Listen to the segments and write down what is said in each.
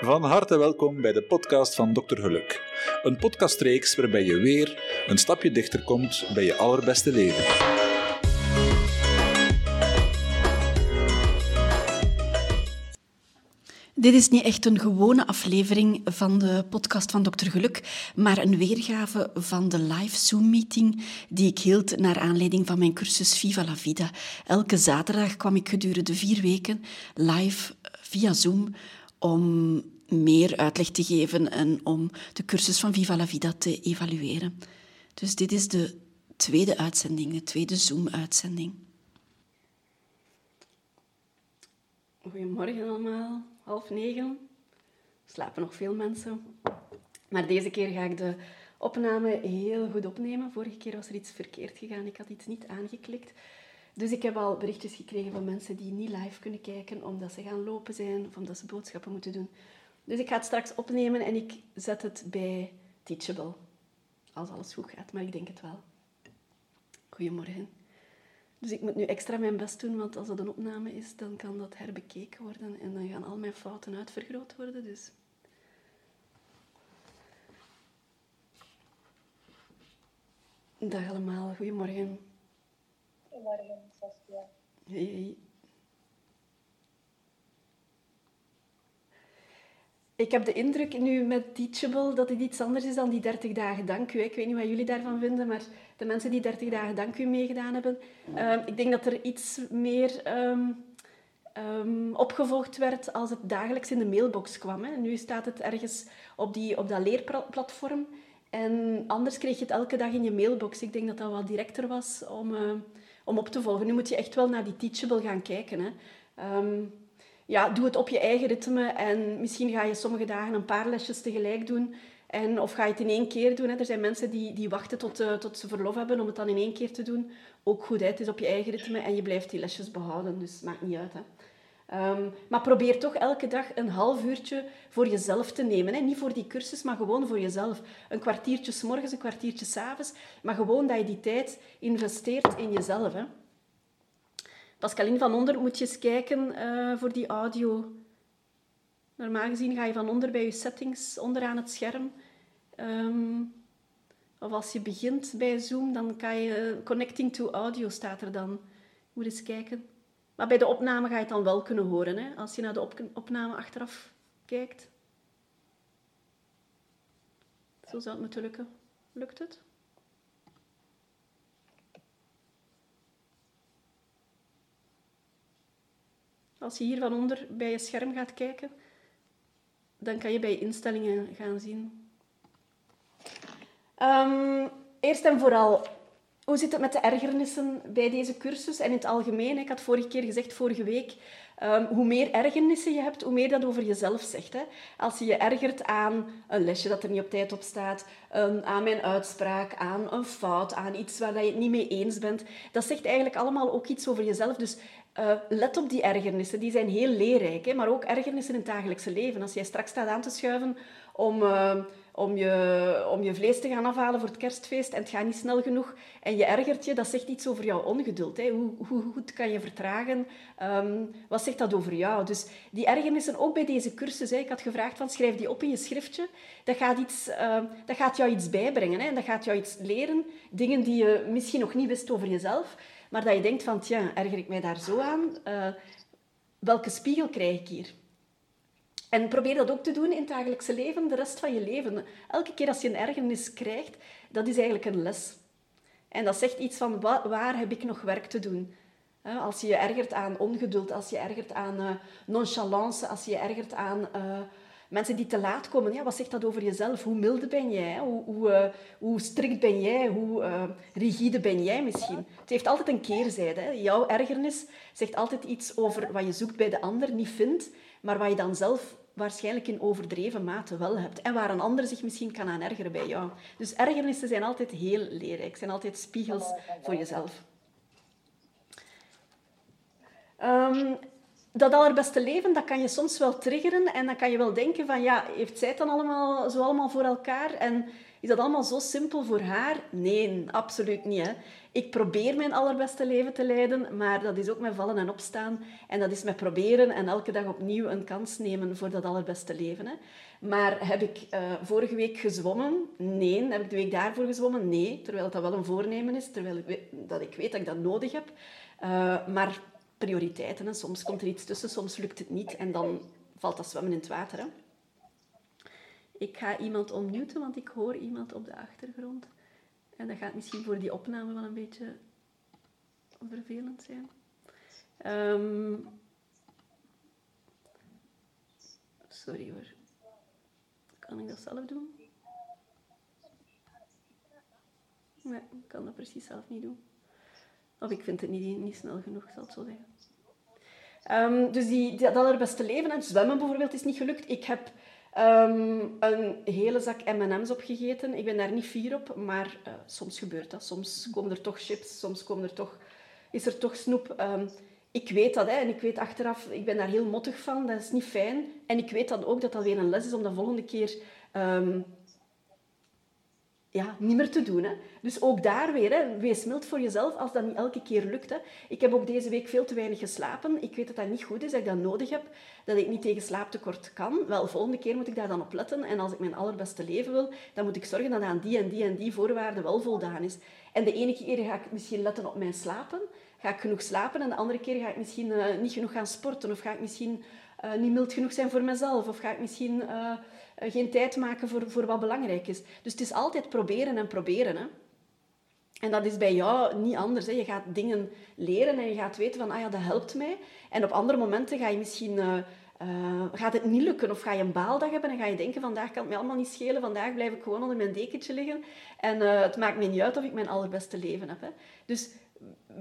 Van harte welkom bij de podcast van Dr. Geluk. Een podcastreeks waarbij je weer een stapje dichter komt bij je allerbeste leven. Dit is niet echt een gewone aflevering van de podcast van Dr. Geluk, maar een weergave van de live Zoom-meeting die ik hield naar aanleiding van mijn cursus Viva la Vida. Elke zaterdag kwam ik gedurende vier weken live via Zoom om meer uitleg te geven en om de cursus van Viva la Vida te evalueren. Dus dit is de tweede uitzending, de tweede Zoom-uitzending. Goedemorgen allemaal, half negen. Er slapen nog veel mensen. Maar deze keer ga ik de opname heel goed opnemen. Vorige keer was er iets verkeerd gegaan. Ik had iets niet aangeklikt. Dus ik heb al berichtjes gekregen van mensen die niet live kunnen kijken omdat ze gaan lopen zijn of omdat ze boodschappen moeten doen. Dus ik ga het straks opnemen en ik zet het bij Teachable. Als alles goed gaat, maar ik denk het wel. Goedemorgen. Dus ik moet nu extra mijn best doen, want als het een opname is, dan kan dat herbekeken worden en dan gaan al mijn fouten uitvergroot worden. Dus. Dag allemaal, goedemorgen. Saskia. Hey. Ik heb de indruk nu met Teachable dat het iets anders is dan die 30 dagen dank u. Ik weet niet wat jullie daarvan vinden, maar de mensen die 30 dagen dank u meegedaan hebben, uh, ik denk dat er iets meer um, opgevolgd werd als het dagelijks in de mailbox kwam. Hè. Nu staat het ergens op, die, op dat leerplatform en anders kreeg je het elke dag in je mailbox. Ik denk dat dat wat directer was om, om op te volgen. Nu moet je echt wel naar die Teachable gaan kijken. Hè. Um, ja, doe het op je eigen ritme en misschien ga je sommige dagen een paar lesjes tegelijk doen. En, of ga je het in één keer doen. Er zijn mensen die, die wachten tot, uh, tot ze verlof hebben om het dan in één keer te doen. Ook goed, hè. het is op je eigen ritme en je blijft die lesjes behouden. Dus maakt niet uit. Hè. Um, maar probeer toch elke dag een half uurtje voor jezelf te nemen. Hè. Niet voor die cursus, maar gewoon voor jezelf. Een kwartiertje s morgens, een kwartiertje s avonds. Maar gewoon dat je die tijd investeert in jezelf. Hè. Pascaline van onder moet je eens kijken uh, voor die audio. Normaal gezien ga je van onder bij je settings, onderaan het scherm. Um, of als je begint bij Zoom, dan kan je... Connecting to audio staat er dan. Moet eens kijken. Maar bij de opname ga je het dan wel kunnen horen, hè, als je naar de op opname achteraf kijkt. Zo zou het moeten lukken. Lukt het? Als je hier van onder bij je scherm gaat kijken, dan kan je bij instellingen gaan zien. Um, eerst en vooral, hoe zit het met de ergernissen bij deze cursus en in het algemeen? Ik had vorige keer gezegd, vorige week, um, hoe meer ergernissen je hebt, hoe meer dat over jezelf zegt. Hè? Als je je ergert aan een lesje dat er niet op tijd op staat, aan mijn uitspraak, aan een fout, aan iets waar je het niet mee eens bent, dat zegt eigenlijk allemaal ook iets over jezelf. Dus uh, let op die ergernissen, die zijn heel leerrijk, hè? maar ook ergernissen in het dagelijkse leven. Als jij straks staat aan te schuiven om, uh, om, je, om je vlees te gaan afhalen voor het kerstfeest en het gaat niet snel genoeg en je ergert je, dat zegt iets over jouw ongeduld. Hè? Hoe, hoe goed kan je vertragen? Um, wat zegt dat over jou? Dus die ergernissen, ook bij deze cursus, hè? ik had gevraagd van schrijf die op in je schriftje, dat gaat, iets, uh, dat gaat jou iets bijbrengen hè? en dat gaat jou iets leren, dingen die je misschien nog niet wist over jezelf. Maar dat je denkt van, tja, erger ik mij daar zo aan? Uh, welke spiegel krijg ik hier? En probeer dat ook te doen in het dagelijkse leven, de rest van je leven. Elke keer als je een ergernis krijgt, dat is eigenlijk een les. En dat zegt iets van, waar heb ik nog werk te doen? Als je je ergert aan ongeduld, als je ergert aan uh, nonchalance, als je je ergert aan... Uh, Mensen die te laat komen, ja, wat zegt dat over jezelf? Hoe milde ben jij? Hoe, hoe, uh, hoe strikt ben jij? Hoe rigide ben jij misschien? Het heeft altijd een keerzijde. Hè? Jouw ergernis zegt altijd iets over wat je zoekt bij de ander, niet vindt, maar wat je dan zelf waarschijnlijk in overdreven mate wel hebt. En waar een ander zich misschien kan aan ergeren bij jou. Dus ergernissen zijn altijd heel leerrijk, zijn altijd spiegels voor jezelf. Um, dat allerbeste leven, dat kan je soms wel triggeren en dan kan je wel denken van, ja, heeft zij het dan allemaal, zo allemaal voor elkaar? En Is dat allemaal zo simpel voor haar? Nee, absoluut niet. Hè. Ik probeer mijn allerbeste leven te leiden, maar dat is ook met vallen en opstaan. En dat is met proberen en elke dag opnieuw een kans nemen voor dat allerbeste leven. Hè. Maar heb ik uh, vorige week gezwommen? Nee. Heb ik de week daarvoor gezwommen? Nee. Terwijl dat wel een voornemen is, terwijl ik weet, dat ik weet dat ik dat nodig heb. Uh, maar prioriteiten. Hè. Soms komt er iets tussen, soms lukt het niet. En dan valt dat zwemmen in het water. Hè. Ik ga iemand onmuten, want ik hoor iemand op de achtergrond. En dat gaat misschien voor die opname wel een beetje vervelend zijn. Um, sorry hoor. Kan ik dat zelf doen? Nee, ik kan dat precies zelf niet doen. Of ik vind het niet, niet snel genoeg, zal het zo zeggen. Um, dus die, dat allerbeste leven en zwemmen bijvoorbeeld is niet gelukt. Ik heb um, een hele zak M&M's opgegeten. Ik ben daar niet fier op, maar uh, soms gebeurt dat. Soms komen er toch chips, soms komen er toch, is er toch snoep. Um, ik weet dat hè, en ik weet achteraf, ik ben daar heel mottig van. Dat is niet fijn. En ik weet dan ook dat dat weer een les is om de volgende keer ja, niet meer te doen. Hè. Dus ook daar weer, hè, wees mild voor jezelf als dat niet elke keer lukt. Hè. Ik heb ook deze week veel te weinig geslapen. Ik weet dat dat niet goed is, dat ik dat nodig heb, dat ik niet tegen slaaptekort kan. Wel, volgende keer moet ik daar dan op letten. En als ik mijn allerbeste leven wil, dan moet ik zorgen dat aan die en die en die voorwaarden wel voldaan is. En de ene keer ga ik misschien letten op mijn slapen. Ga ik genoeg slapen en de andere keer ga ik misschien uh, niet genoeg gaan sporten. Of ga ik misschien uh, niet mild genoeg zijn voor mezelf. Of ga ik misschien... Uh, geen tijd maken voor, voor wat belangrijk is. Dus het is altijd proberen en proberen. Hè. En dat is bij jou niet anders. Hè. Je gaat dingen leren en je gaat weten van, ah ja, dat helpt mij. En op andere momenten ga je misschien... Uh, uh, gaat het niet lukken of ga je een baaldag hebben en ga je denken vandaag kan het mij allemaal niet schelen, vandaag blijf ik gewoon onder mijn dekentje liggen en het maakt me niet uit of ik mijn allerbeste leven heb. Hè. Dus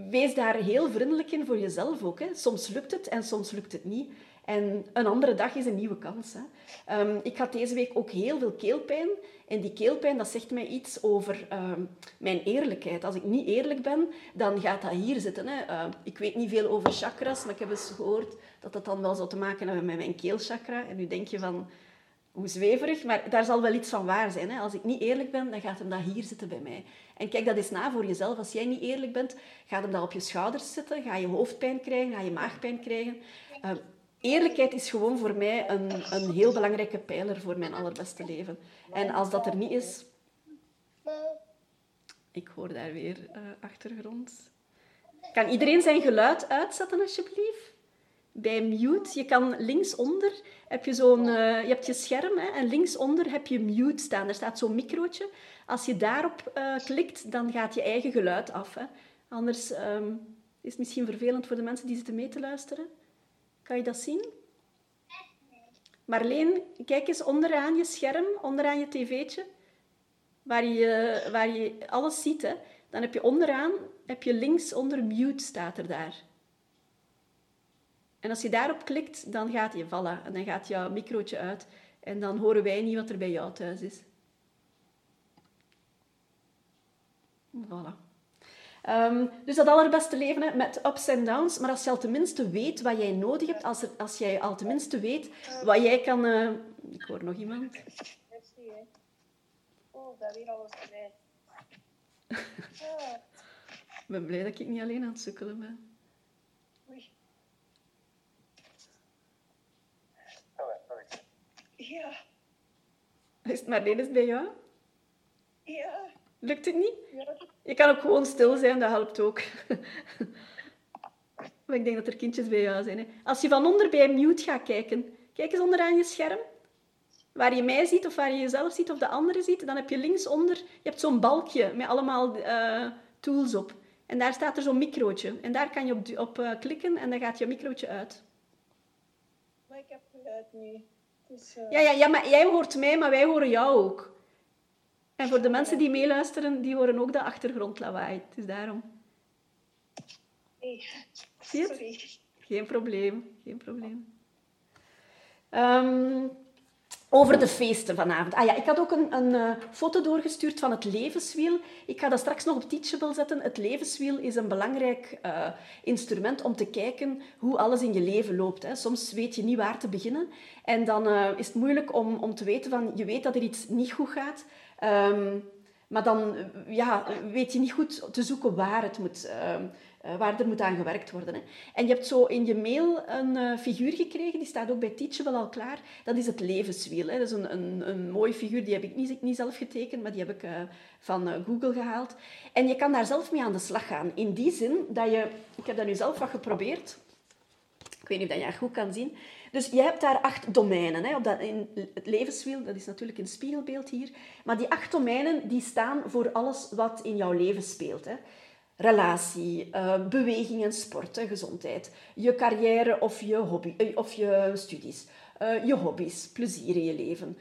wees daar heel vriendelijk in voor jezelf ook. Hè. Soms lukt het en soms lukt het niet. En een andere dag is een nieuwe kans. Hè. Um, ik had deze week ook heel veel keelpijn. En die keelpijn, dat zegt mij iets over um, mijn eerlijkheid. Als ik niet eerlijk ben, dan gaat dat hier zitten. Hè. Uh, ik weet niet veel over chakras, maar ik heb eens gehoord dat dat dan wel zou te maken hebben met mijn keelchakra. En nu denk je van, hoe zweverig, maar daar zal wel iets van waar zijn. Hè. Als ik niet eerlijk ben, dan gaat hem dat hier zitten bij mij. En kijk dat eens na voor jezelf. Als jij niet eerlijk bent, gaat hem dat op je schouders zitten, ga je hoofdpijn krijgen, ga je maagpijn krijgen. Eerlijkheid is gewoon voor mij een, een heel belangrijke pijler voor mijn allerbeste leven. En als dat er niet is... Ik hoor daar weer uh, achtergrond. Kan iedereen zijn geluid uitzetten, alsjeblieft? Bij mute, je kan linksonder heb je zo'n, uh, je hebt je scherm hè, en linksonder heb je mute staan. Er staat zo'n microotje. Als je daarop uh, klikt, dan gaat je eigen geluid af. Hè. Anders um, is het misschien vervelend voor de mensen die zitten mee te luisteren. Kan je dat zien? Marleen, kijk eens onderaan je scherm, onderaan je tv'tje, waar je, waar je alles ziet. Hè. Dan heb je onderaan, heb je links onder mute staat er daar. En als je daarop klikt, dan gaat je vallen. En dan gaat jouw microotje uit. En dan horen wij niet wat er bij jou thuis is. Voilà. Um, dus dat allerbeste leven hè, met ups en downs. Maar als je al tenminste weet wat jij nodig hebt, als, er, als jij al tenminste weet wat jij kan... Uh... Ik hoor nog iemand. Oh, dat weer alles erbij. Ik ben blij dat ik niet alleen aan het sukkelen ben. Oei. Ja. Is het Marleen is bij jou? Ja. Lukt het niet? Ja. Je kan ook gewoon stil zijn, dat helpt ook. maar ik denk dat er kindjes bij jou zijn. Hè. Als je van onder bij mute gaat kijken, kijk eens onderaan je scherm. Waar je mij ziet of waar je jezelf ziet of de anderen ziet, dan heb je linksonder je hebt zo'n balkje met allemaal uh, tools op. En daar staat er zo'n microotje. En daar kan je op, op uh, klikken en dan gaat je microotje uit. Maar ik heb geluid nu. Dus, uh... ja, ja, ja, maar jij hoort mij, maar wij horen jou ook. En voor de mensen die meeluisteren, die horen ook de achtergrondlawaai. Het is daarom. Nee. Zie je? Sorry. Geen probleem, geen probleem. Um, over de feesten vanavond. Ah ja, ik had ook een, een uh, foto doorgestuurd van het levenswiel. Ik ga dat straks nog op Teachable zetten. Het levenswiel is een belangrijk uh, instrument om te kijken hoe alles in je leven loopt. Hè. Soms weet je niet waar te beginnen. En dan uh, is het moeilijk om, om te weten van... Je weet dat er iets niet goed gaat. Ehm, maar dan ja, weet je niet goed te zoeken waar, het moet, ehm, eh, waar er moet aan gewerkt worden. Hè. En je hebt zo in je mail een uh, figuur gekregen, die staat ook bij Teachable al klaar. Dat is het levenswiel. Hè. Dat is een, een, een mooie figuur, die heb ik niet, niet zelf getekend, maar die heb ik van Google gehaald. En je kan daar zelf mee aan de slag gaan. In die zin dat je... Ik heb dat nu zelf wat geprobeerd. Ik weet niet of je dat goed kan zien. Dus je hebt daar acht domeinen. Hè, op dat, in het levenswiel, dat is natuurlijk een spiegelbeeld hier. Maar die acht domeinen die staan voor alles wat in jouw leven speelt. Hè. Relatie, uh, beweging en sport, gezondheid. Je carrière of je, hobby, uh, of je studies. Uh, je hobby's, plezier in je leven.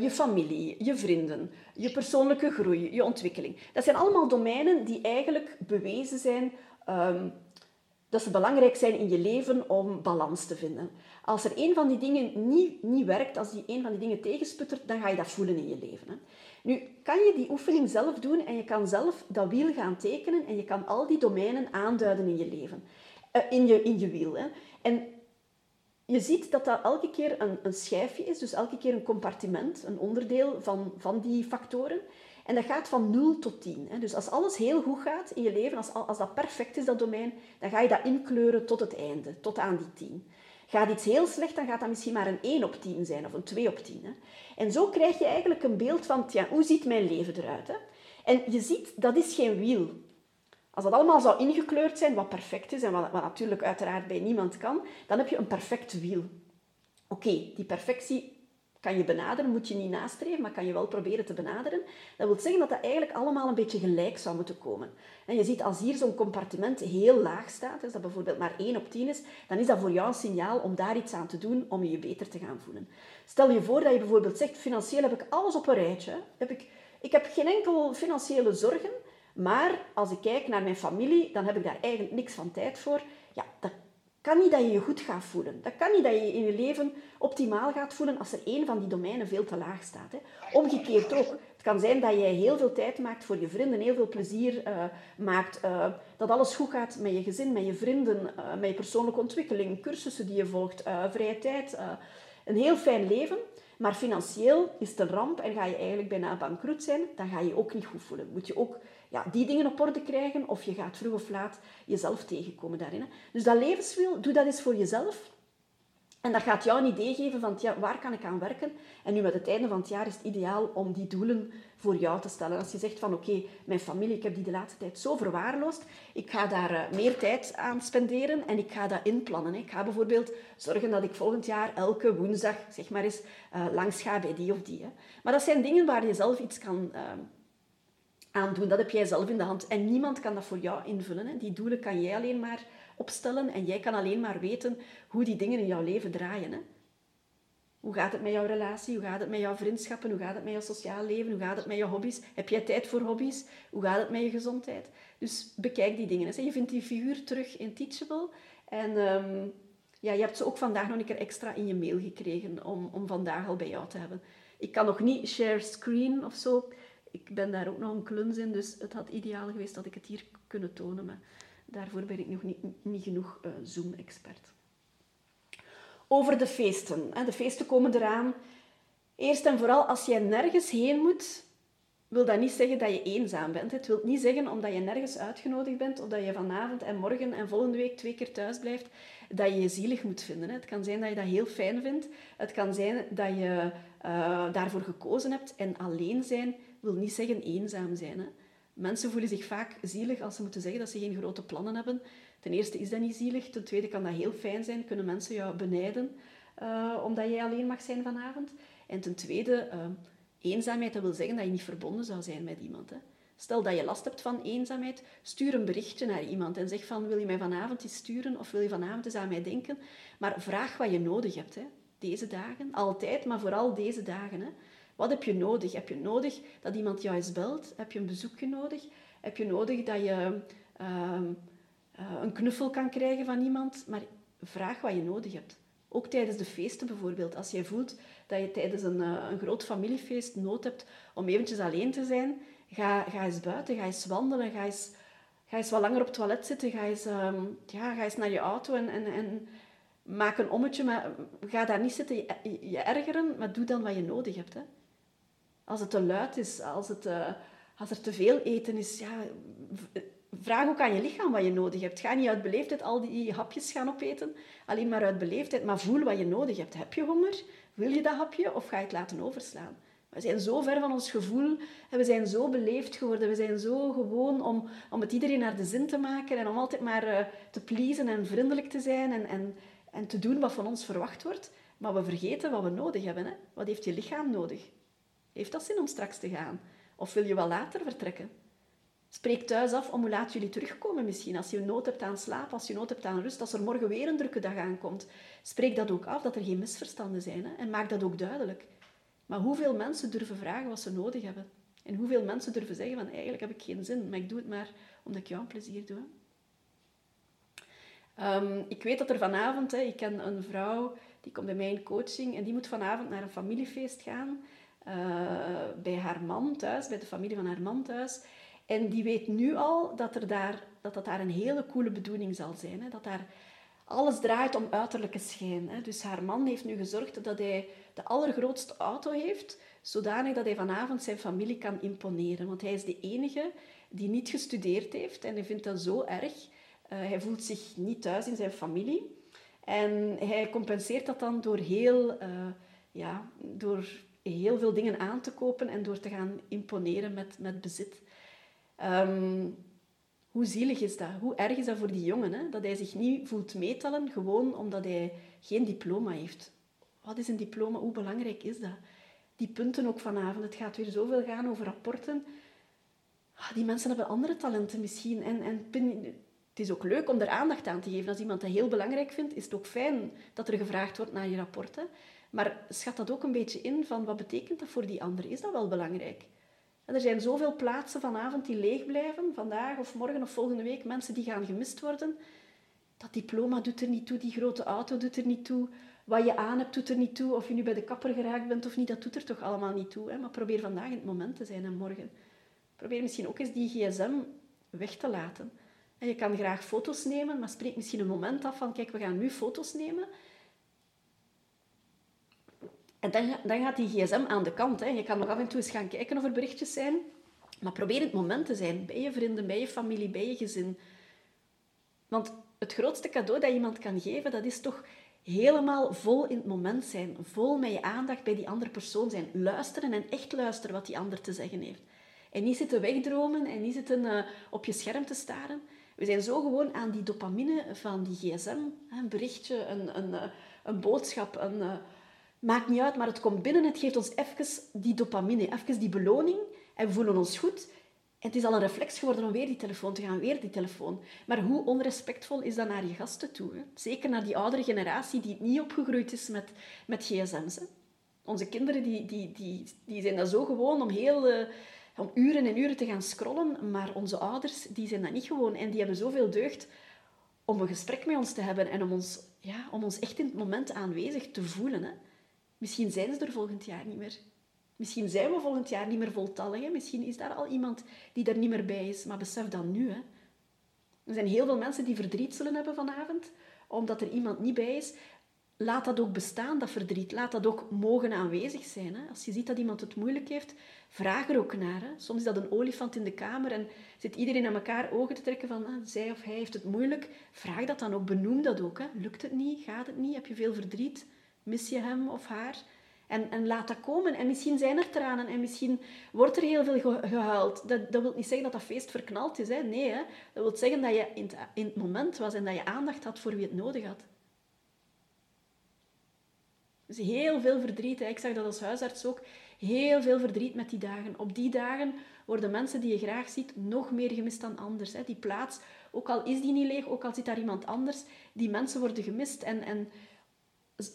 je familie, je vrienden, je persoonlijke groei, je ontwikkeling. Dat zijn allemaal domeinen die eigenlijk bewezen zijn um, dat ze belangrijk zijn in je leven om balans te vinden. Als er een van die dingen niet, niet werkt, als die een van die dingen tegensputtert, dan ga je dat voelen in je leven. Hè. Nu, kan je die oefening zelf doen en je kan zelf dat wiel gaan tekenen en je kan al die domeinen aanduiden in je leven. Uh, in, je, in je wiel. Hè. En je ziet dat dat elke keer een, een schijfje is, dus elke keer een compartiment, een onderdeel van, van die factoren. En dat gaat van 0 tot 10. Hè. Dus als alles heel goed gaat in je leven, als, als dat perfect is, dat domein, dan ga je dat inkleuren tot het einde, tot aan die 10. Gaat iets heel slecht, dan gaat dat misschien maar een 1 op 10 zijn of een 2 op 10. Hè. En zo krijg je eigenlijk een beeld van, hoe ziet mijn leven eruit? Hè? En je ziet, dat is geen wiel. Als dat allemaal zou ingekleurd zijn, wat perfect is en wat, wat natuurlijk uiteraard bij niemand kan, dan heb je een perfect wiel. Oké, die perfectie kan je benaderen, moet je niet nastreven, maar kan je wel proberen te benaderen. Dat wil zeggen dat dat eigenlijk allemaal een beetje gelijk zou moeten komen. En je ziet als hier zo'n compartiment heel laag staat, dus dat bijvoorbeeld maar 1 op 10 is, dan is dat voor jou een signaal om daar iets aan te doen om je beter te gaan voelen. Stel je voor dat je bijvoorbeeld zegt, financieel heb ik alles op een rijtje. Heb ik, ik heb geen enkel financiële zorgen, maar als ik kijk naar mijn familie, dan heb ik daar eigenlijk niks van tijd voor. Ja, dat kan niet dat je je goed gaat voelen. Dat kan niet dat je in je leven optimaal gaat voelen als er één van die domeinen veel te laag staat. Hè. Omgekeerd ook. Het kan zijn dat jij heel veel tijd maakt voor je vrienden, heel veel plezier uh, maakt, uh, dat alles goed gaat met je gezin, met je vrienden, uh, met je persoonlijke ontwikkeling, cursussen die je volgt, vrije tijd. een heel fijn leven. Maar financieel is het een ramp en ga je eigenlijk bijna bankroet zijn, dan ga je je ook niet goed voelen. Moet je ook ja, die dingen op orde krijgen of je gaat vroeg of laat jezelf tegenkomen daarin. Hè. Dus dat levenswiel, doe dat eens voor jezelf. En dat gaat jou een idee geven van ja, waar kan ik aan werken. En nu met het einde van het jaar is het ideaal om die doelen voor jou te stellen. Als je zegt van oké, mijn familie, ik heb die de laatste tijd zo verwaarloosd. Ik ga daar uh, meer tijd aan spenderen en ik ga dat inplannen. Ik ga bijvoorbeeld zorgen dat ik volgend jaar elke woensdag zeg maar eens uh, langs ga bij die of die. Maar dat zijn dingen waar je zelf iets kan... Uh, aan doen. Dat heb jij zelf in de hand. En niemand kan dat voor jou invullen. Hè. Die doelen kan jij alleen maar opstellen en jij kan alleen maar weten hoe die dingen in jouw leven draaien. Hè. Hoe gaat het met jouw relatie? Hoe gaat het met jouw vriendschappen? Hoe gaat het met jouw sociaal leven? Hoe gaat het met je hobby's? Heb jij tijd voor hobby's? Hoe gaat het met je gezondheid? Dus bekijk die dingen. Hè. Je vindt die figuur terug in Teachable. En um, ja, je hebt ze ook vandaag nog een keer extra in je mail gekregen om, om vandaag al bij jou te hebben. Ik kan nog niet share screen of zo ik ben daar ook nog een kluns in, dus het had ideaal geweest dat ik het hier kunnen tonen, maar daarvoor ben ik nog niet, niet genoeg uh, Zoom-expert. Over de feesten. De feesten komen eraan. Eerst en vooral, als jij nergens heen moet, wil dat niet zeggen dat je eenzaam bent. Het wil niet zeggen, omdat je nergens uitgenodigd bent, of dat je vanavond en morgen en volgende week twee keer thuis blijft, dat je je zielig moet vinden. Het kan zijn dat je dat heel fijn vindt. Het kan zijn dat je uh, daarvoor gekozen hebt. En alleen zijn wil niet zeggen eenzaam zijn. Hè. Mensen voelen zich vaak zielig als ze moeten zeggen dat ze geen grote plannen hebben. Ten eerste is dat niet zielig. Ten tweede kan dat heel fijn zijn. Kunnen mensen jou benijden uh, omdat jij alleen mag zijn vanavond. En ten tweede, uh, eenzaamheid dat wil zeggen dat je niet verbonden zou zijn met iemand. Hè. Stel dat je last hebt van eenzaamheid, stuur een berichtje naar iemand en zeg van wil je mij vanavond iets sturen of wil je vanavond eens aan mij denken. Maar vraag wat je nodig hebt. Hè. Deze dagen, altijd, maar vooral deze dagen. Hè. Wat heb je nodig? Heb je nodig dat iemand jou eens belt? Heb je een bezoekje nodig? Heb je nodig dat je uh, uh, een knuffel kan krijgen van iemand? Maar vraag wat je nodig hebt. Ook tijdens de feesten bijvoorbeeld. Als jij voelt dat je tijdens een, uh, een groot familiefeest nood hebt om eventjes alleen te zijn, ga, ga eens buiten, ga eens wandelen, ga eens, ga eens wat langer op het toilet zitten, ga eens, um, ja, ga eens naar je auto en, en, en maak een ommetje. Maar ga daar niet zitten je, je ergeren, maar doe dan wat je nodig hebt. Hè. Als het te luid is, als, het, eh, als er te veel eten is. Ja, vraag ook aan je lichaam wat je nodig hebt. Ga niet uit beleefdheid al die hapjes gaan opeten, alleen maar uit beleefdheid, maar voel wat je nodig hebt. Heb je honger? Wil je dat hapje of ga je het laten overslaan? We zijn zo ver van ons gevoel we zijn zo beleefd geworden. We zijn zo gewoon om, om het iedereen naar de zin te maken en om altijd maar uh, te pleasen en vriendelijk te zijn en, en, en te doen wat van ons verwacht wordt. Maar we vergeten wat we nodig hebben. Hè? Wat heeft je lichaam nodig? Heeft dat zin om straks te gaan? Of wil je wel later vertrekken? Spreek thuis af om hoe laat jullie terugkomen misschien. Als je nood hebt aan slaap, als je nood hebt aan rust, als er morgen weer een drukke dag aankomt. Spreek dat ook af, dat er geen misverstanden zijn. Hè? En maak dat ook duidelijk. Maar hoeveel mensen durven vragen wat ze nodig hebben? En hoeveel mensen durven zeggen van eigenlijk heb ik geen zin, maar ik doe het maar omdat ik jou een plezier doe. Um, ik weet dat er vanavond, hè, ik ken een vrouw die komt bij mij in coaching en die moet vanavond naar een familiefeest gaan. Uh, bij haar man thuis, bij de familie van haar man thuis. En die weet nu al dat, er daar, dat dat daar een hele coole bedoeling zal zijn. Hè? Dat daar alles draait om uiterlijke schijn. Hè? Dus haar man heeft nu gezorgd dat hij de allergrootste auto heeft, zodanig dat hij vanavond zijn familie kan imponeren. Want hij is de enige die niet gestudeerd heeft en hij vindt dat zo erg. Uh, hij voelt zich niet thuis in zijn familie. En hij compenseert dat dan door heel, uh, ja, door heel veel dingen aan te kopen en door te gaan imponeren met, met bezit. Um, hoe zielig is dat? Hoe erg is dat voor die jongen? Hè? Dat hij zich niet voelt meetellen, gewoon omdat hij geen diploma heeft. Wat is een diploma? Hoe belangrijk is dat? Die punten ook vanavond. Het gaat weer zoveel gaan over rapporten. Ah, die mensen hebben andere talenten misschien. En, en het is ook leuk om er aandacht aan te geven. Als iemand dat heel belangrijk vindt, is het ook fijn dat er gevraagd wordt naar je rapporten. Maar schat dat ook een beetje in van wat betekent dat voor die ander? Is dat wel belangrijk? En er zijn zoveel plaatsen vanavond die leeg blijven, vandaag of morgen of volgende week, mensen die gaan gemist worden. Dat diploma doet er niet toe, die grote auto doet er niet toe, wat je aan hebt doet er niet toe, of je nu bij de kapper geraakt bent of niet, dat doet er toch allemaal niet toe. Hè? Maar probeer vandaag in het moment te zijn en morgen. Probeer misschien ook eens die gsm weg te laten. En je kan graag foto's nemen, maar spreek misschien een moment af van, kijk, we gaan nu foto's nemen. En dan, dan gaat die gsm aan de kant. Hè. Je kan nog af en toe eens gaan kijken of er berichtjes zijn. Maar probeer het moment te zijn. Bij je vrienden, bij je familie, bij je gezin. Want het grootste cadeau dat iemand kan geven, dat is toch helemaal vol in het moment zijn. Vol met je aandacht bij die andere persoon zijn. Luisteren en echt luisteren wat die ander te zeggen heeft. En niet zitten wegdromen en niet zitten uh, op je scherm te staren. We zijn zo gewoon aan die dopamine van die gsm. Een berichtje, een, een, eh, een boodschap, een, uh, maakt niet uit, maar het komt binnen. Het geeft ons even die dopamine, even die beloning. En we voelen ons goed. Het is al een reflex geworden om weer die telefoon te gaan, weer die telefoon. Maar hoe onrespectvol is dat naar je gasten toe? Hè? Zeker naar die oudere generatie die niet opgegroeid is met, met gsm's. Hè? Onze kinderen die, die, die, die zijn dat zo gewoon om heel... Uh, om uren en uren te gaan scrollen, maar onze ouders die zijn dat niet gewoon en die hebben zoveel deugd om een gesprek met ons te hebben en om ons, ja, om ons echt in het moment aanwezig te voelen. Hè. Misschien zijn ze er volgend jaar niet meer. Misschien zijn we volgend jaar niet meer voltallig. Misschien is daar al iemand die er niet meer bij is. Maar besef dat nu. Hè. Er zijn heel veel mensen die verdriet zullen hebben vanavond, omdat er iemand niet bij is laat dat ook bestaan, dat verdriet. Laat dat ook mogen aanwezig zijn. Hè. Als je ziet dat iemand het moeilijk heeft, vraag er ook naar. Hè. Soms is dat een olifant in de kamer en zit iedereen aan elkaar ogen te trekken van ah, zij of hij heeft het moeilijk. Vraag dat dan ook, benoem dat ook. Hè. Lukt het niet? Gaat het niet? Heb je veel verdriet? Mis je hem of haar? En, en laat dat komen. En misschien zijn er tranen en misschien wordt er heel veel gehuild. Dat, dat wil niet zeggen dat dat feest verknald is. Hè. Nee, hè. dat wil zeggen dat je in het, in het moment was en dat je aandacht had voor wie het nodig had. Dus heel veel verdriet. Ik zag dat als huisarts ook. Heel veel verdriet met die dagen. Op die dagen worden mensen die je graag ziet nog meer gemist dan anders. Hè. Die plaats, ook al is die niet leeg, ook al zit daar iemand anders, die mensen worden gemist. En, en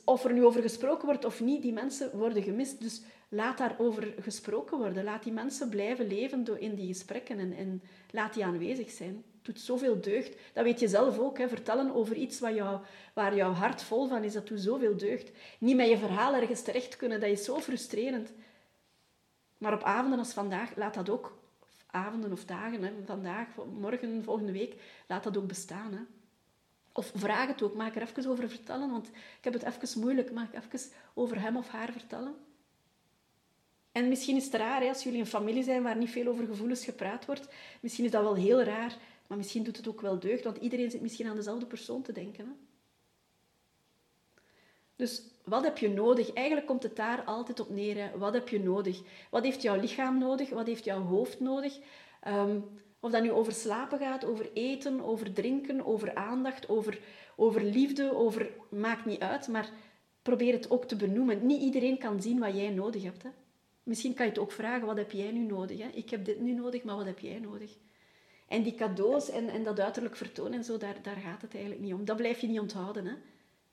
of er nu over gesproken wordt of niet, die mensen worden gemist. Dus laat daarover gesproken worden. Laat die mensen blijven leven in die gesprekken en, en laat die aanwezig zijn doet zoveel deugd. Dat weet je zelf ook. Hè. Vertellen over iets wat jou, waar jouw hart vol van is, dat doet zoveel deugd. Niet met je verhaal ergens terecht kunnen, dat is zo frustrerend. Maar op avonden als vandaag, laat dat ook, avonden of dagen, hè, vandaag, morgen, volgende week, laat dat ook bestaan. Hè. Of vraag het ook, maak er even over vertellen, want ik heb het even moeilijk, mag ik even over hem of haar vertellen? En misschien is het raar, hè, als jullie een familie zijn waar niet veel over gevoelens gepraat wordt, misschien is dat wel heel raar, maar misschien doet het ook wel deugd, want iedereen zit misschien aan dezelfde persoon te denken. Hè? Dus wat heb je nodig? Eigenlijk komt het daar altijd op neer. Wat heb je nodig? Wat heeft jouw lichaam nodig? Wat heeft jouw hoofd nodig? Ehm, of dat nu over slapen gaat, over eten, over drinken, over aandacht, over, over liefde, over... Maakt niet uit, maar probeer het ook te benoemen. Niet iedereen kan zien wat jij nodig hebt. Hè. Misschien kan je het ook vragen, wat heb jij nu nodig? Hè? Ik heb dit nu nodig, maar wat heb jij nodig? En die cadeaus en, en dat uiterlijk vertonen en zo, daar, daar gaat het eigenlijk niet om. Dat blijf je niet onthouden. Hè?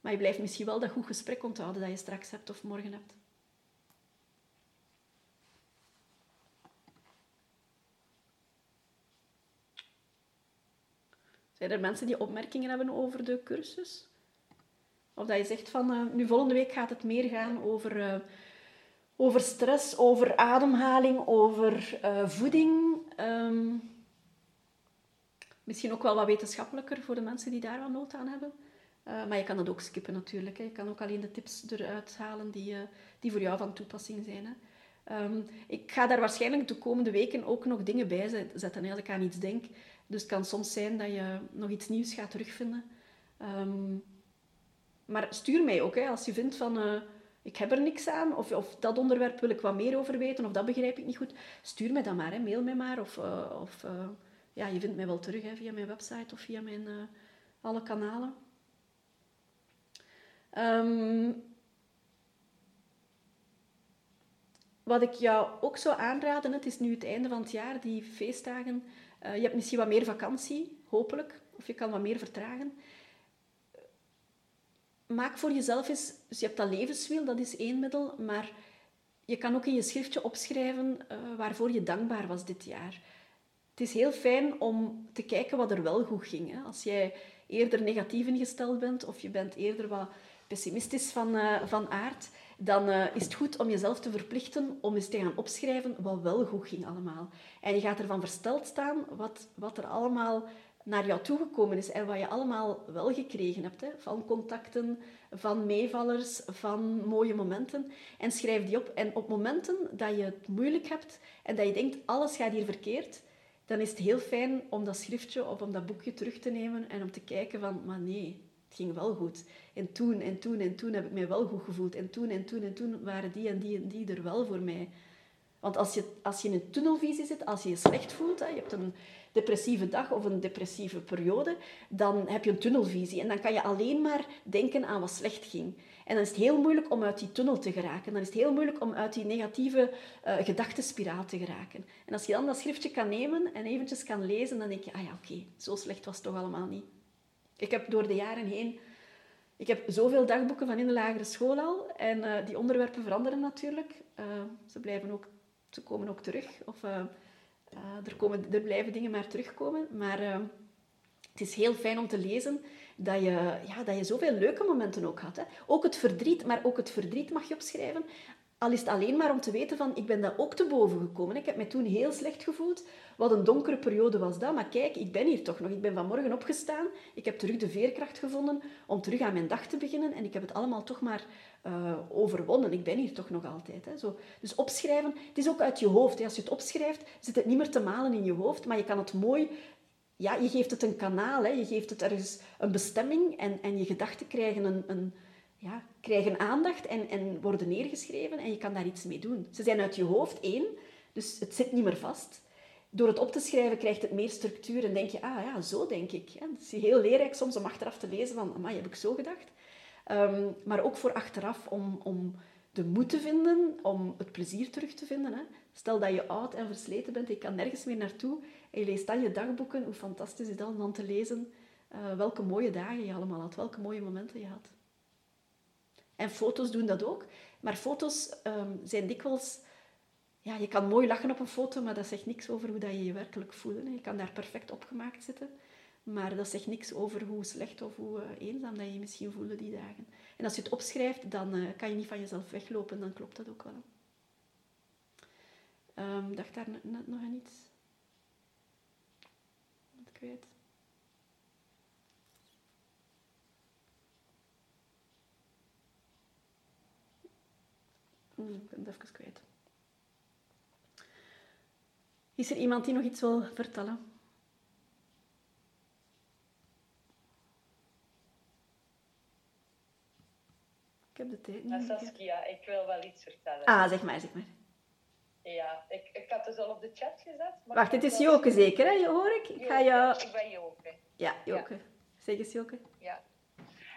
Maar je blijft misschien wel dat goed gesprek onthouden dat je straks hebt of morgen hebt. Zijn er mensen die opmerkingen hebben over de cursus? Of dat je zegt van, uh, nu volgende week gaat het meer gaan over, uh, over stress, over ademhaling, over uh, voeding. Um, misschien ook wel wat wetenschappelijker voor de mensen die daar wel nood aan hebben. Maar je kan dat ook skippen natuurlijk. Hè. Je kan ook alleen de tips eruit halen die, die voor jou van toepassing zijn. Hè. Um, ik ga daar waarschijnlijk de komende weken ook nog dingen bij zetten als ik aan iets denk. Dus het kan soms zijn dat je nog iets nieuws gaat terugvinden. Um, maar stuur mij ook, hè, als je vindt van... Uh, ik heb er niks aan, of, of dat onderwerp wil ik wat meer over weten, of dat begrijp ik niet goed. Stuur mij dan maar, hè. mail mij maar. Of, of ja, je vindt mij wel terug hè, via mijn website of via mijn alle kanalen. Um, wat ik jou ook zou aanraden, het is nu het einde van het jaar, die feestdagen. Uh, je hebt misschien wat meer vakantie, hopelijk, of je kan wat meer vertragen. Maak voor jezelf eens, dus je hebt dat levenswiel, dat is één middel, maar je kan ook in je schriftje opschrijven uh, waarvoor je dankbaar was dit jaar. Het is heel fijn om te kijken wat er wel goed ging. Hè. Als jij eerder negatief ingesteld bent of je bent eerder wat pessimistisch van, uh, van aard, dan uh, is het goed om jezelf te verplichten om eens te gaan opschrijven wat wel goed ging allemaal. En je gaat ervan versteld staan wat, wat er allemaal naar jou toegekomen is en wat je allemaal wel gekregen hebt. Hè? Van contacten, van meevallers, van mooie momenten. En schrijf die op. En op momenten dat je het moeilijk hebt en dat je denkt, alles gaat hier verkeerd, dan is het heel fijn om dat schriftje of om dat boekje terug te nemen en om te kijken van, maar nee, ging wel goed. En toen en toen en toen heb ik mij wel goed gevoeld. En toen en toen en toen waren die en die en die er wel voor mij. Want als je, als je in een tunnelvisie zit, als je je slecht voelt, hè, je hebt een depressieve dag of een depressieve periode, dan heb je een tunnelvisie. En dan kan je alleen maar denken aan wat slecht ging. En dan is het heel moeilijk om uit die tunnel te geraken. Dan is het heel moeilijk om uit die negatieve uh, gedachtenspiraal te geraken. En als je dan dat schriftje kan nemen en eventjes kan lezen, dan denk je, ah ja, oké, zo slecht was het toch allemaal niet. Ik heb door de jaren heen... Ik heb zoveel dagboeken van in de lagere school al. En uh, die onderwerpen veranderen natuurlijk. Uh, ze, blijven ook, ze komen ook terug. Of uh, er, komen, er blijven dingen maar terugkomen. Maar het is heel fijn om te lezen dat je, ja, dat je zoveel leuke momenten ook had. Hè. Ook het verdriet, maar ook het verdriet mag je opschrijven. Al is het alleen maar om te weten van, ik ben daar ook te boven gekomen. Ik heb me toen heel slecht gevoeld. Wat een donkere periode was dat. Maar kijk, ik ben hier toch nog. Ik ben vanmorgen opgestaan. Ik heb terug de veerkracht gevonden om terug aan mijn dag te beginnen. En ik heb het allemaal toch maar uh, overwonnen. Ik ben hier toch nog altijd. Hè. Zo. Dus opschrijven, het is ook uit je hoofd. Als je het opschrijft, zit het niet meer te malen in je hoofd. Maar je kan het mooi... Ja, je geeft het een kanaal. Hè. Je geeft het ergens een bestemming. En, en je gedachten krijgen een, een ja, krijgen aandacht en, en worden neergeschreven en je kan daar iets mee doen. Ze zijn uit je hoofd één, dus het zit niet meer vast. Door het op te schrijven krijgt het meer structuur en denk je, ah ja, zo denk ik. Het is heel leerrijk soms om achteraf te lezen van, amai, heb ik zo gedacht? Um, maar ook voor achteraf om, om de moed te vinden, om het plezier terug te vinden. Hè. Stel dat je oud en versleten bent, je kan nergens meer naartoe en je leest dan je dagboeken. Hoe fantastisch is dat om dan te lezen uh, welke mooie dagen je allemaal had, welke mooie momenten je had. En foto's doen dat ook. Maar foto's um, zijn dikwijls... Ja, je kan mooi lachen op een foto, maar dat zegt niks over hoe dat je je werkelijk voelt. Je kan daar perfect opgemaakt zitten. Maar dat zegt niks over hoe slecht of hoe uh, eenzaam dat je je misschien voelde die dagen. En als je het opschrijft, dan uh, kan je niet van jezelf weglopen. Dan klopt dat ook wel. Um, dacht daar net nog aan iets? Ik weet. Ik ben het even kwijt. Is er iemand die nog iets wil vertellen? Ik heb de tijd niet. Saskia, ik wil wel iets vertellen. Ah, zeg maar, zeg maar. Ja, ik, ik had het al op de chat gezet. Maar Wacht, het is Joke zeker, hè, hoor ik? Ik ga jou... Ik ben Joke. Ja, Joke. Zeg eens, Joke. Ja.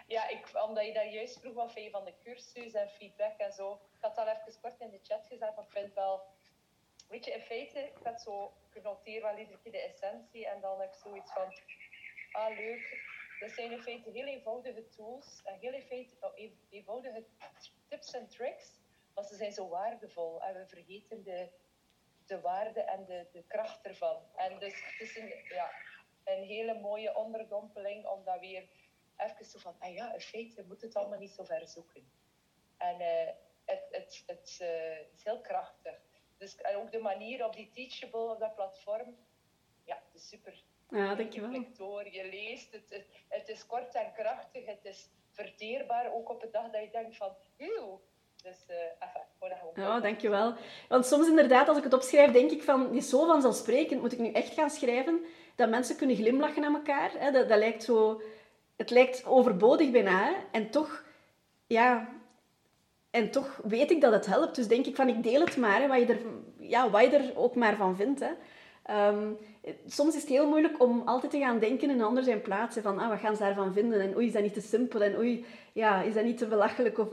Ja, ik, omdat je daar juist vroeg wat vind je van de cursus en feedback en zo. Ik had al even kort in de chat gezet, maar ik vind wel... Weet je, in feite, ik had zo... Ik noteer wel iedere keer de essentie en dan heb ik zoiets van... Ah, leuk. Dat zijn in feite heel eenvoudige tools en heel eenvoudige tips en tricks maar ze zijn zo waardevol en we vergeten de, de waarde en de, de kracht ervan. En dus het is een, ja, een hele mooie onderdompeling om dat weer even zo van, ah ja, in feite moet het allemaal niet zo ver zoeken. En uh, het, het, het uh, is heel krachtig. Dus, en ook de manier op die Teachable, op dat platform, ja, het is super. Ja, dankjewel. Door, je leest, het, het, het is kort en krachtig, het is verteerbaar, ook op een dag dat je denkt van, eeuw, dus uh, enfin, voilà, Ja, dankjewel. Want soms inderdaad, als ik het opschrijf, denk ik van, is zo vanzelfsprekend, moet ik nu echt gaan schrijven dat mensen kunnen glimlachen aan elkaar. Hè? Dat, dat lijkt zo... Het lijkt overbodig bijna? En toch, ja... En toch weet ik dat het helpt. Dus denk ik van, ik deel het maar, hè, wat, je er, ja, wat je er ook maar van vindt. Hè. Um, soms is het heel moeilijk om altijd te gaan denken in ander zijn plaats. Van, ah, wat gaan ze daarvan vinden? En oei, is dat niet te simpel? En oei, ja, is dat niet te belachelijk? Of,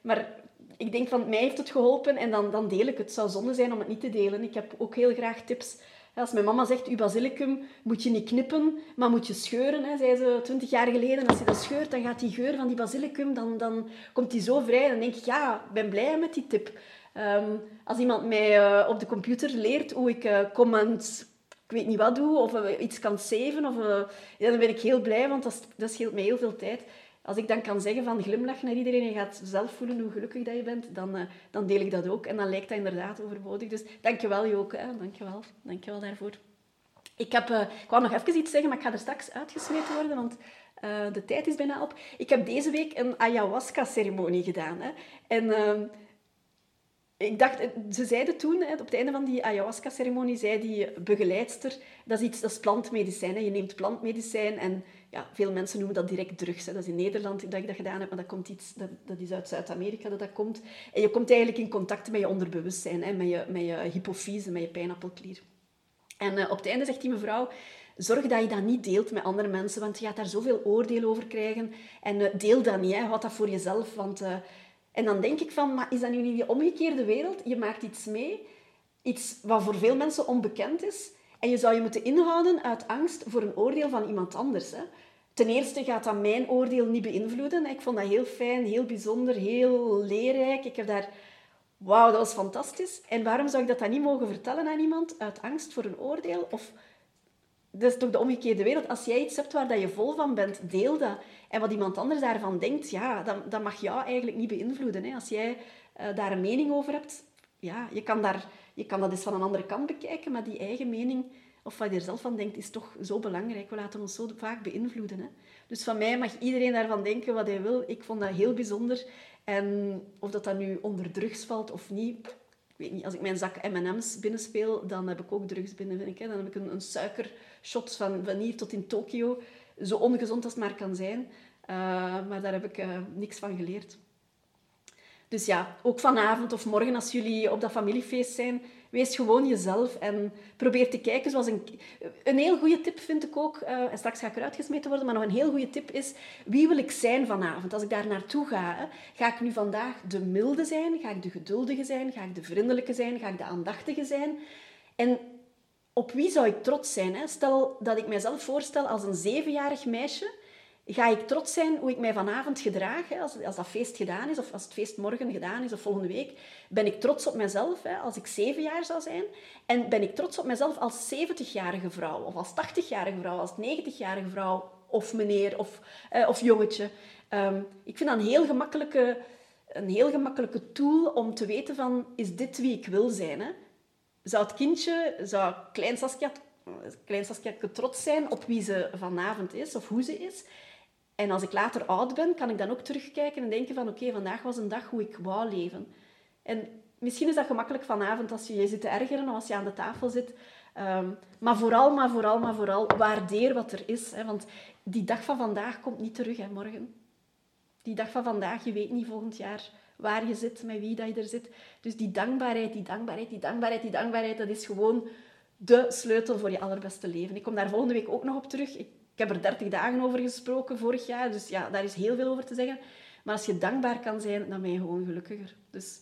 maar ik denk van, mij heeft het geholpen en dan, dan deel ik het. Het zou zonde zijn om het niet te delen. Ik heb ook heel graag tips. Als mijn mama zegt, uw basilicum moet je niet knippen, maar moet je scheuren, hè, zei ze twintig jaar geleden. Als je dat scheurt, dan gaat die geur van die basilicum, dan, dan komt die zo vrij. Dan denk ik, ja, ik ben blij met die tip. Um, als iemand mij uh, op de computer leert hoe ik uh, command, ik weet niet wat doe, of uh, iets kan saven, of, dan ben ik heel blij, want dat, dat scheelt mij heel veel tijd als ik dan kan zeggen van glimlach naar iedereen en je gaat zelf voelen hoe gelukkig dat je bent, dan, uh, dan deel ik dat ook. En dan lijkt dat inderdaad overbodig. Dus dankjewel Joke, hè. dankjewel. dankjewel daarvoor. Ik, heb, uh, ik wou nog even iets zeggen, maar ik ga er straks uitgesmeten worden, want uh, de tijd is bijna op. Ik heb deze week een ayahuasca-ceremonie gedaan. Hè. En ehm, ik dacht, ze zeiden toen, op het einde van die ayahuasca-ceremonie, zei die begeleidster, dat is iets, dat is plantmedicijn. Hè. Je neemt plantmedicijn en ja, veel mensen noemen dat direct drugs. Hè. Dat is in Nederland dat ik dat gedaan heb, maar dat, komt iets, dat, dat is uit Zuid-Amerika dat dat komt. En je komt eigenlijk in contact met je onderbewustzijn, hè, met, je, met je hypofyse, met je pijnappelklier. En uh, op het einde zegt die mevrouw, zorg dat je dat niet deelt met andere mensen, want je gaat daar zoveel oordeel over krijgen. En uh, deel dat niet, hè. houd dat voor jezelf. Want, uh, en dan denk ik van, maar is dat nu niet die omgekeerde wereld? Je maakt iets mee, iets wat voor veel mensen onbekend is... En je zou je moeten inhouden uit angst voor een oordeel van iemand anders. Hè. Ten eerste gaat dat mijn oordeel niet beïnvloeden. Ik vond dat heel fijn, heel bijzonder, heel leerrijk. Ik heb daar... Wauw, dat was fantastisch. En waarom zou ik dat dan niet mogen vertellen aan iemand uit angst voor een oordeel? Of... Dat is toch de omgekeerde wereld. Als jij iets hebt waar je vol van bent, deel dat. En wat iemand anders daarvan denkt, ja, dat, mag jou eigenlijk niet beïnvloeden. Hè. Als jij uh, daar een mening over hebt, ja, je kan daar je kan dat eens van een andere kant bekijken, maar die eigen mening, of wat je er zelf van denkt, is toch zo belangrijk. We laten ons zo vaak beïnvloeden. Hè? Dus van mij mag iedereen daarvan denken wat hij wil. Ik vond dat heel bijzonder. En of dat, dat nu onder drugs valt of niet, ik weet niet. Als ik mijn zak M&M's binnenspeel, dan heb ik ook drugs binnen, vind ik. Hè? Dan heb ik een, een suikershot van, van hier tot in Tokio. Zo ongezond als het maar kan zijn. Uh, maar daar heb ik uh, niks van geleerd. Dus ja, ook vanavond of morgen als jullie op dat familiefeest zijn, wees gewoon jezelf en probeer te kijken zoals een... Een heel goede tip vind ik ook, uh, en straks ga ik eruit gesmeten worden, maar nog een heel goede tip is, wie wil ik zijn vanavond? Als ik daar naartoe ga, hè, ga ik nu vandaag de milde zijn? Ga ik de geduldige zijn? Ga ik de vriendelijke zijn? Ga ik de aandachtige zijn? En op wie zou ik trots zijn? Hè? Stel dat ik mijzelf voorstel als een zevenjarig meisje ga ik trots zijn hoe ik mij vanavond gedraag, hè, als, als dat feest gedaan is, of als het feest morgen gedaan is, of volgende week. Ben ik trots op mezelf, hè, als ik zeven jaar zou zijn. En ben ik trots op mezelf als 70-jarige vrouw, of als 80-jarige vrouw, als 90-jarige vrouw, of meneer, of, eh, of jongetje. Um, ik vind dat een heel gemakkelijke, een heel gemakkelijke tool om te weten van, is dit wie ik wil zijn? Hè? Zou het kindje, zou klein Saskia, klein Saskia trots zijn op wie ze vanavond is, of hoe ze is? En als ik later oud ben, kan ik dan ook terugkijken en denken van oké, vandaag was een dag hoe ik wou leven. En misschien is dat gemakkelijk vanavond als je je zit te ergeren of als je aan de tafel zit. Ehm, maar vooral, maar vooral, maar vooral, waardeer wat er is. Hè, want die dag van vandaag komt niet terug, morgen. Die dag van vandaag, je weet niet volgend jaar waar je zit, met wie dat je er zit. Dus die dankbaarheid, die dankbaarheid, die dankbaarheid, die dankbaarheid, dat is gewoon de sleutel voor je allerbeste leven. Ik kom daar volgende week ook nog op terug. Heb er 30 dagen over gesproken vorig jaar, dus ja, daar is heel veel over te zeggen. Maar als je dankbaar kan zijn, dan ben je gewoon gelukkiger. Dus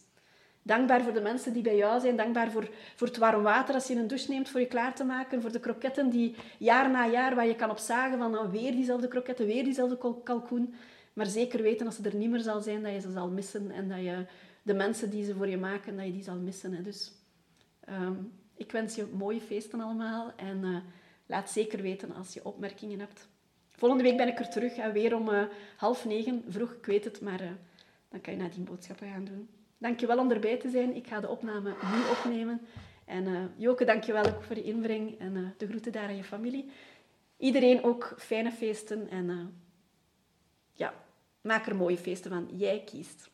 dankbaar voor de mensen die bij jou zijn. Dankbaar voor, voor het warm water als je een douche neemt voor je klaar te maken. Voor de kroketten die jaar na jaar, waar je kan op zagen van nou, weer diezelfde kroketten, weer diezelfde kalkoen. Maar zeker weten als ze er niet meer zal zijn, dat je ze zal missen. En dat je de mensen die ze voor je maken, dat je die zal missen. Hè. Dus ehm, ik wens je mooie feesten allemaal. En uh, laat zeker weten als je opmerkingen hebt. Volgende week ben ik er terug. en weer om uh, half negen. Vroeg, ik weet het. Maar uh, dan kan je nadien boodschappen gaan doen. Dankjewel om erbij te zijn. Ik ga de opname nu opnemen. En uh, Joke, dankjewel ook voor je inbreng. En de groeten daar aan je familie. Iedereen ook fijne feesten. En ja, maak er mooie feesten van. Jij kiest.